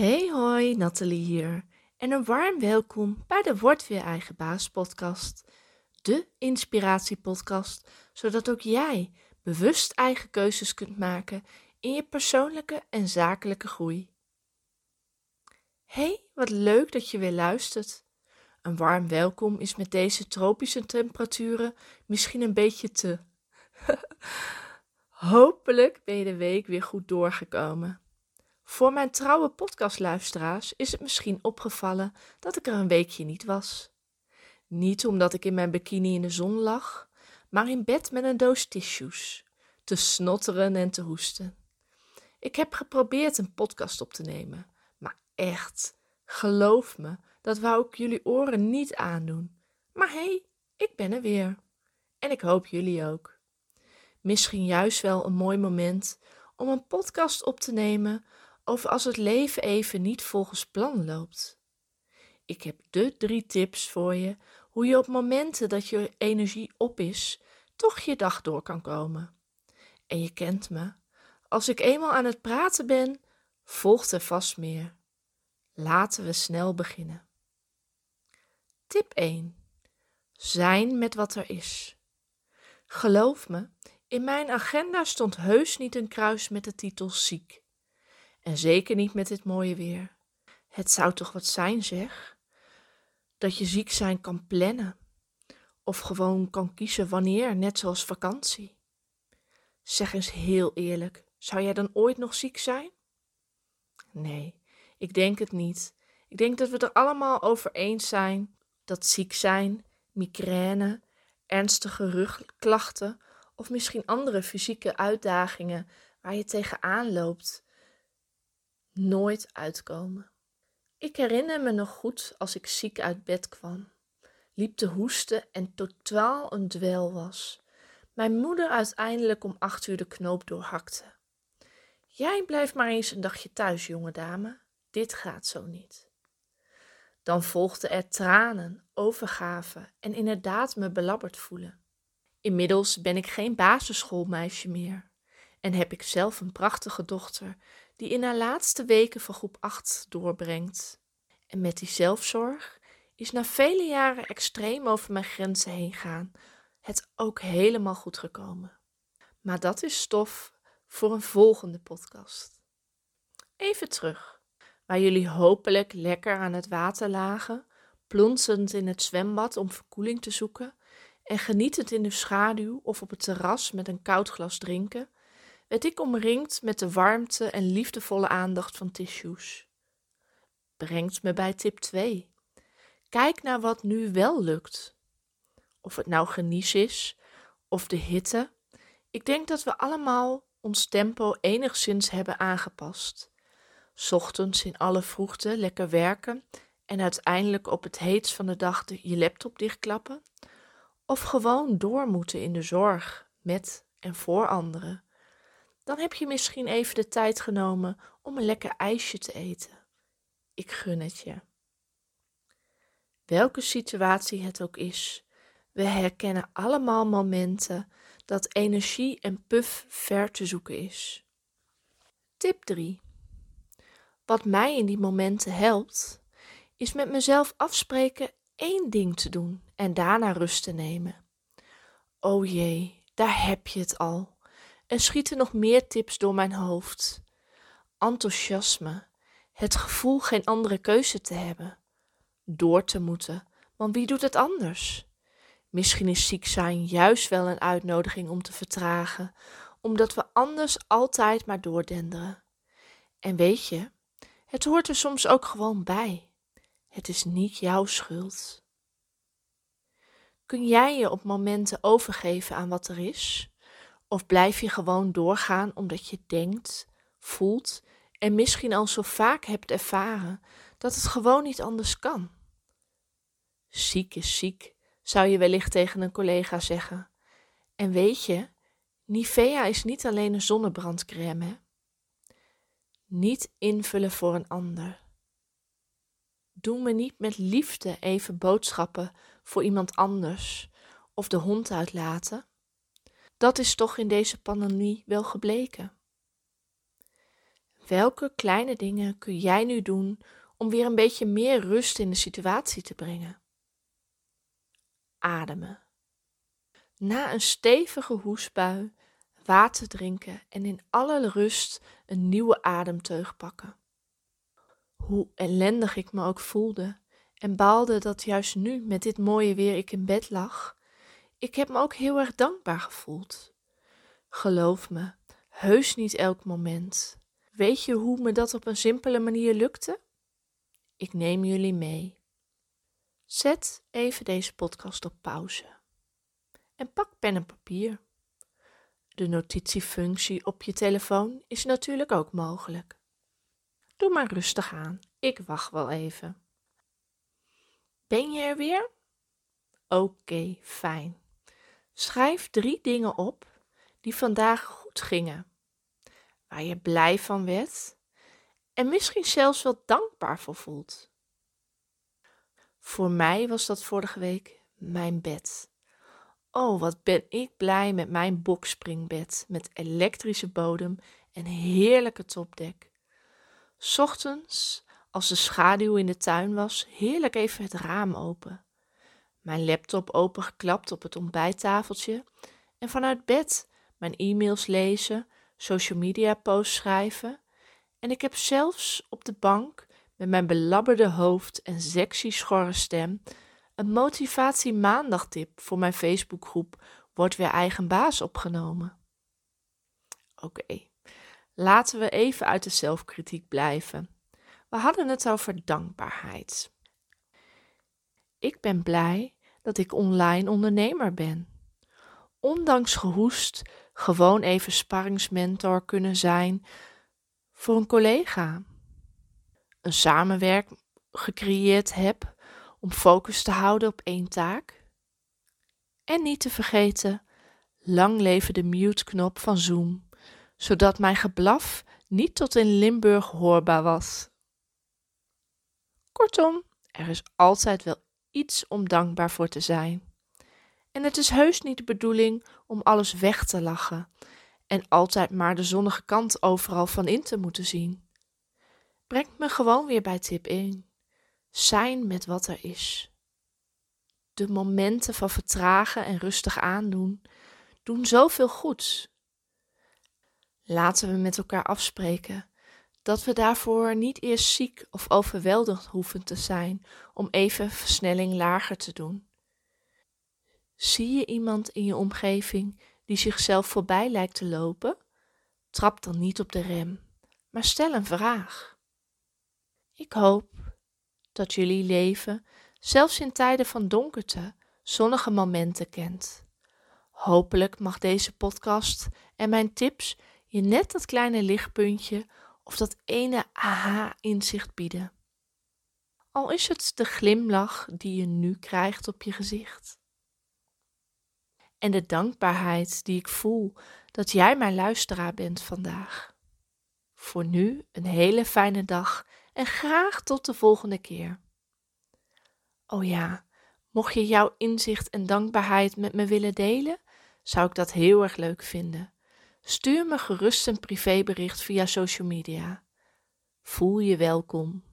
Hey hoi, Nathalie hier. En een warm welkom bij de Word Weer Eigen Baas podcast. De inspiratiepodcast, zodat ook jij bewust eigen keuzes kunt maken in je persoonlijke en zakelijke groei. Hey, wat leuk dat je weer luistert. Een warm welkom is met deze tropische temperaturen misschien een beetje te. Hopelijk ben je de week weer goed doorgekomen. Voor mijn trouwe podcastluisteraars is het misschien opgevallen dat ik er een weekje niet was. Niet omdat ik in mijn bikini in de zon lag, maar in bed met een doos tissues, te snotteren en te hoesten. Ik heb geprobeerd een podcast op te nemen, maar echt, geloof me, dat wou ik jullie oren niet aandoen. Maar hé, hey, ik ben er weer. En ik hoop jullie ook. Misschien juist wel een mooi moment om een podcast op te nemen over als het leven even niet volgens plan loopt. Ik heb de drie tips voor je hoe je op momenten dat je energie op is, toch je dag door kan komen. En je kent me. Als ik eenmaal aan het praten ben, volgt er vast meer. Laten we snel beginnen. Tip 1. Zijn met wat er is. Geloof me, in mijn agenda stond heus niet een kruis met de titel ziek. En zeker niet met dit mooie weer. Het zou toch wat zijn, zeg? Dat je ziek zijn kan plannen. Of gewoon kan kiezen wanneer, net zoals vakantie. Zeg eens heel eerlijk, zou jij dan ooit nog ziek zijn? Nee, ik denk het niet. Ik denk dat we er allemaal over eens zijn dat ziek zijn, migraine, ernstige rugklachten of misschien andere fysieke uitdagingen waar je tegenaan loopt, nooit uitkomen. Ik herinner me nog goed als ik ziek uit bed kwam, liep te hoesten en totaal een dwel was. Mijn moeder uiteindelijk om acht uur de knoop doorhakte. Jij blijft maar eens een dagje thuis, jonge dame. Dit gaat zo niet. Dan volgden er tranen, overgave en inderdaad me belabberd voelen. Inmiddels ben ik geen basisschoolmeisje meer en heb ik zelf een prachtige dochter die in haar laatste weken van groep 8 doorbrengt. En met die zelfzorg is na vele jaren extreem over mijn grenzen heen gaan het ook helemaal goed gekomen. Maar dat is stof voor een volgende podcast. Even terug waar jullie hopelijk lekker aan het water lagen, plonsend in het zwembad om verkoeling te zoeken en genietend in de schaduw of op het terras met een koud glas drinken, werd ik omringd met de warmte en liefdevolle aandacht van tissues. Brengt me bij tip 2. Kijk naar wat nu wel lukt. Of het nou genies is of de hitte. Ik denk dat we allemaal ons tempo enigszins hebben aangepast ochtends in alle vroegte lekker werken en uiteindelijk op het heetst van de dag de, je laptop dichtklappen? Of gewoon door moeten in de zorg met en voor anderen? Dan heb je misschien even de tijd genomen om een lekker ijsje te eten. Ik gun het je. Welke situatie het ook is, we herkennen allemaal momenten dat energie en puf ver te zoeken is. Tip 3. Wat mij in die momenten helpt, is met mezelf afspreken één ding te doen en daarna rust te nemen. O jee, daar heb je het al. Er schieten nog meer tips door mijn hoofd. Enthousiasme, het gevoel geen andere keuze te hebben, door te moeten, want wie doet het anders? Misschien is ziek zijn juist wel een uitnodiging om te vertragen, omdat we anders altijd maar doordenderen. En weet je, het hoort er soms ook gewoon bij. Het is niet jouw schuld. Kun jij je op momenten overgeven aan wat er is? Of blijf je gewoon doorgaan omdat je denkt, voelt en misschien al zo vaak hebt ervaren dat het gewoon niet anders kan? Ziek is ziek, zou je wellicht tegen een collega zeggen. En weet je, Nivea is niet alleen een zonnebrandcrème, niet invullen voor een ander. Doe me niet met liefde even boodschappen voor iemand anders of de hond uitlaten. Dat is toch in deze pandemie wel gebleken. Welke kleine dingen kun jij nu doen om weer een beetje meer rust in de situatie te brengen? Ademen. Na een stevige hoestbui water drinken en in alle rust een nieuwe ademteug pakken. Hoe ellendig ik me ook voelde en baalde dat juist nu met dit mooie weer ik in bed lag, ik heb me ook heel erg dankbaar gevoeld. Geloof me, heus niet elk moment. Weet je hoe me dat op een simpele manier lukte? Ik neem jullie mee. Zet even deze podcast op pauze. En pak pen en papier. De notitiefunctie op je telefoon is natuurlijk ook mogelijk. Doe maar rustig aan, ik wacht wel even. Ben je er weer? Oké, fijn. Schrijf drie dingen op die vandaag goed gingen, waar je blij van werd en misschien zelfs wel dankbaar voor voelt. Voor mij was dat vorige week mijn bed. Oh, wat ben ik blij met mijn bokspringbed met elektrische bodem en heerlijke topdek. Ochtends, als de schaduw in de tuin was, heerlijk even het raam open. Mijn laptop opengeklapt op het ontbijttafeltje en vanuit bed mijn e-mails lezen, social media posts schrijven. En ik heb zelfs op de bank met mijn belabberde hoofd en sexy schorre stem een motivatie maandagtip voor mijn Facebookgroep wordt weer eigen baas opgenomen. Oké, laten we even uit de zelfkritiek blijven. We hadden het over dankbaarheid. Ik ben blij dat ik online ondernemer ben. Ondanks gehoest, gewoon even sparringsmentor kunnen zijn voor een collega. Een samenwerk gecreëerd heb om focus te houden op één taak. En niet te vergeten, lang leven de mute-knop van Zoom, zodat mijn geblaf niet tot in Limburg hoorbaar was. Kortom, er is altijd wel iets om dankbaar voor te zijn. En het is heus niet de bedoeling om alles weg te lachen en altijd maar de zonnige kant overal van in te moeten zien. Brengt me gewoon weer bij tip 1 zijn met wat er is. De momenten van vertragen en rustig aandoen doen zoveel goeds. Laten we met elkaar afspreken dat we daarvoor niet eerst ziek of overweldigd hoeven te zijn om even versnelling lager te doen. Zie je iemand in je omgeving die zichzelf voorbij lijkt te lopen? Trap dan niet op de rem, maar stel een vraag. Ik hoop dat jullie leven, zelfs in tijden van donkerte, zonnige momenten kent. Hopelijk mag deze podcast en mijn tips je net dat kleine lichtpuntje of dat ene aha-inzicht bieden. Al is het de glimlach die je nu krijgt op je gezicht. En de dankbaarheid die ik voel dat jij mijn luisteraar bent vandaag. Voor nu een hele fijne dag en graag tot de volgende keer. Oh ja, mocht je jouw inzicht en dankbaarheid met me willen delen, zou ik dat heel erg leuk vinden. Stuur me gerust een privébericht via social media. Voel je welkom.